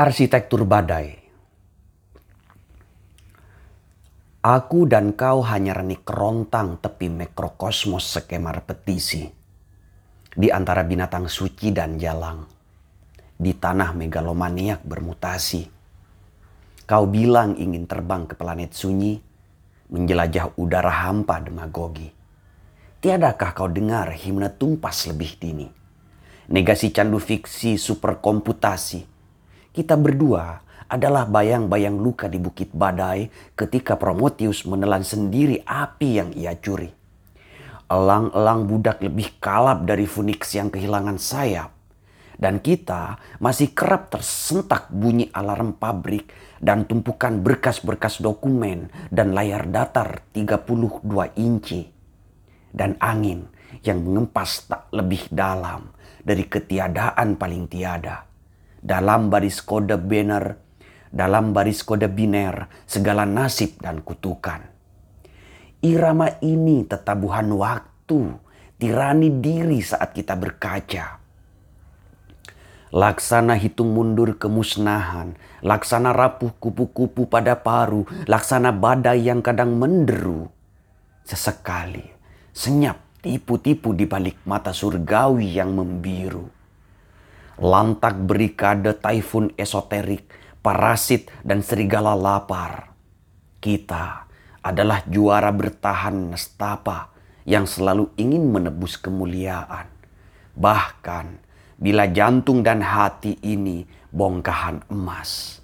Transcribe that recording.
Arsitektur badai. Aku dan kau hanya renik kerontang tepi mikrokosmos skema repetisi. Di antara binatang suci dan jalang. Di tanah megalomaniak bermutasi. Kau bilang ingin terbang ke planet sunyi, menjelajah udara hampa demagogi. Tiadakah kau dengar himne tumpas lebih dini? Negasi candu fiksi superkomputasi kita berdua adalah bayang-bayang luka di bukit badai ketika Prometheus menelan sendiri api yang ia curi. Elang-elang budak lebih kalap dari Phoenix yang kehilangan sayap. Dan kita masih kerap tersentak bunyi alarm pabrik dan tumpukan berkas-berkas dokumen dan layar datar 32 inci. Dan angin yang mengempas tak lebih dalam dari ketiadaan paling tiada dalam baris kode banner, dalam baris kode biner, segala nasib dan kutukan. Irama ini tetabuhan waktu, tirani diri saat kita berkaca. Laksana hitung mundur kemusnahan, laksana rapuh kupu-kupu pada paru, laksana badai yang kadang menderu. Sesekali, senyap tipu-tipu di balik mata surgawi yang membiru lantak berikade taifun esoterik, parasit dan serigala lapar. Kita adalah juara bertahan nestapa yang selalu ingin menebus kemuliaan. Bahkan bila jantung dan hati ini bongkahan emas.